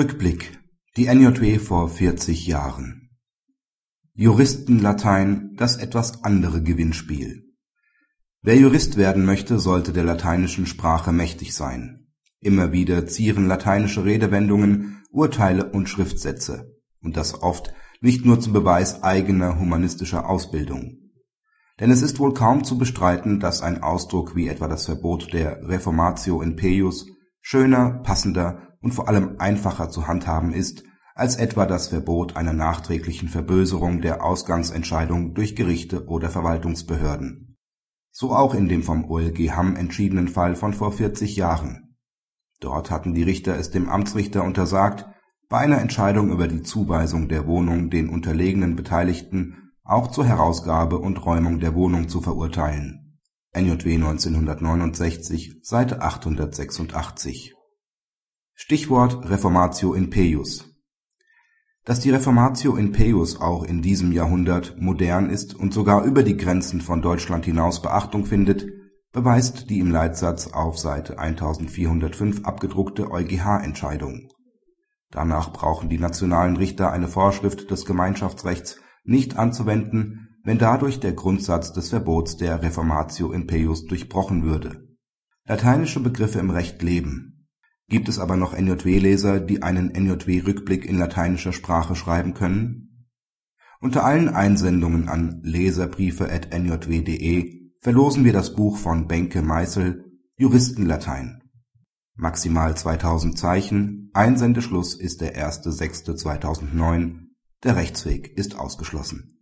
Rückblick Die NJW vor 40 Jahren Juristenlatein das etwas andere Gewinnspiel Wer Jurist werden möchte, sollte der lateinischen Sprache mächtig sein. Immer wieder zieren lateinische Redewendungen Urteile und Schriftsätze, und das oft nicht nur zum Beweis eigener humanistischer Ausbildung. Denn es ist wohl kaum zu bestreiten, dass ein Ausdruck wie etwa das Verbot der Reformatio in peius schöner, passender und vor allem einfacher zu handhaben ist als etwa das Verbot einer nachträglichen Verböserung der Ausgangsentscheidung durch Gerichte oder Verwaltungsbehörden. So auch in dem vom OLG Hamm entschiedenen Fall von vor 40 Jahren. Dort hatten die Richter es dem Amtsrichter untersagt, bei einer Entscheidung über die Zuweisung der Wohnung den unterlegenen Beteiligten auch zur Herausgabe und Räumung der Wohnung zu verurteilen. NJW 1969, Seite 886 Stichwort Reformatio in peius Dass die Reformatio in peius auch in diesem Jahrhundert modern ist und sogar über die Grenzen von Deutschland hinaus Beachtung findet, beweist die im Leitsatz auf Seite 1405 abgedruckte EuGH-Entscheidung. Danach brauchen die nationalen Richter eine Vorschrift des Gemeinschaftsrechts nicht anzuwenden, wenn dadurch der Grundsatz des Verbots der Reformatio in peius durchbrochen würde. Lateinische Begriffe im Recht leben Gibt es aber noch NJW-Leser, die einen NJW-Rückblick in lateinischer Sprache schreiben können? Unter allen Einsendungen an leserbriefe@njw.de verlosen wir das Buch von Benke Meisel Juristenlatein. Maximal 2000 Zeichen, Einsendeschluss ist der 1.6.2009, der Rechtsweg ist ausgeschlossen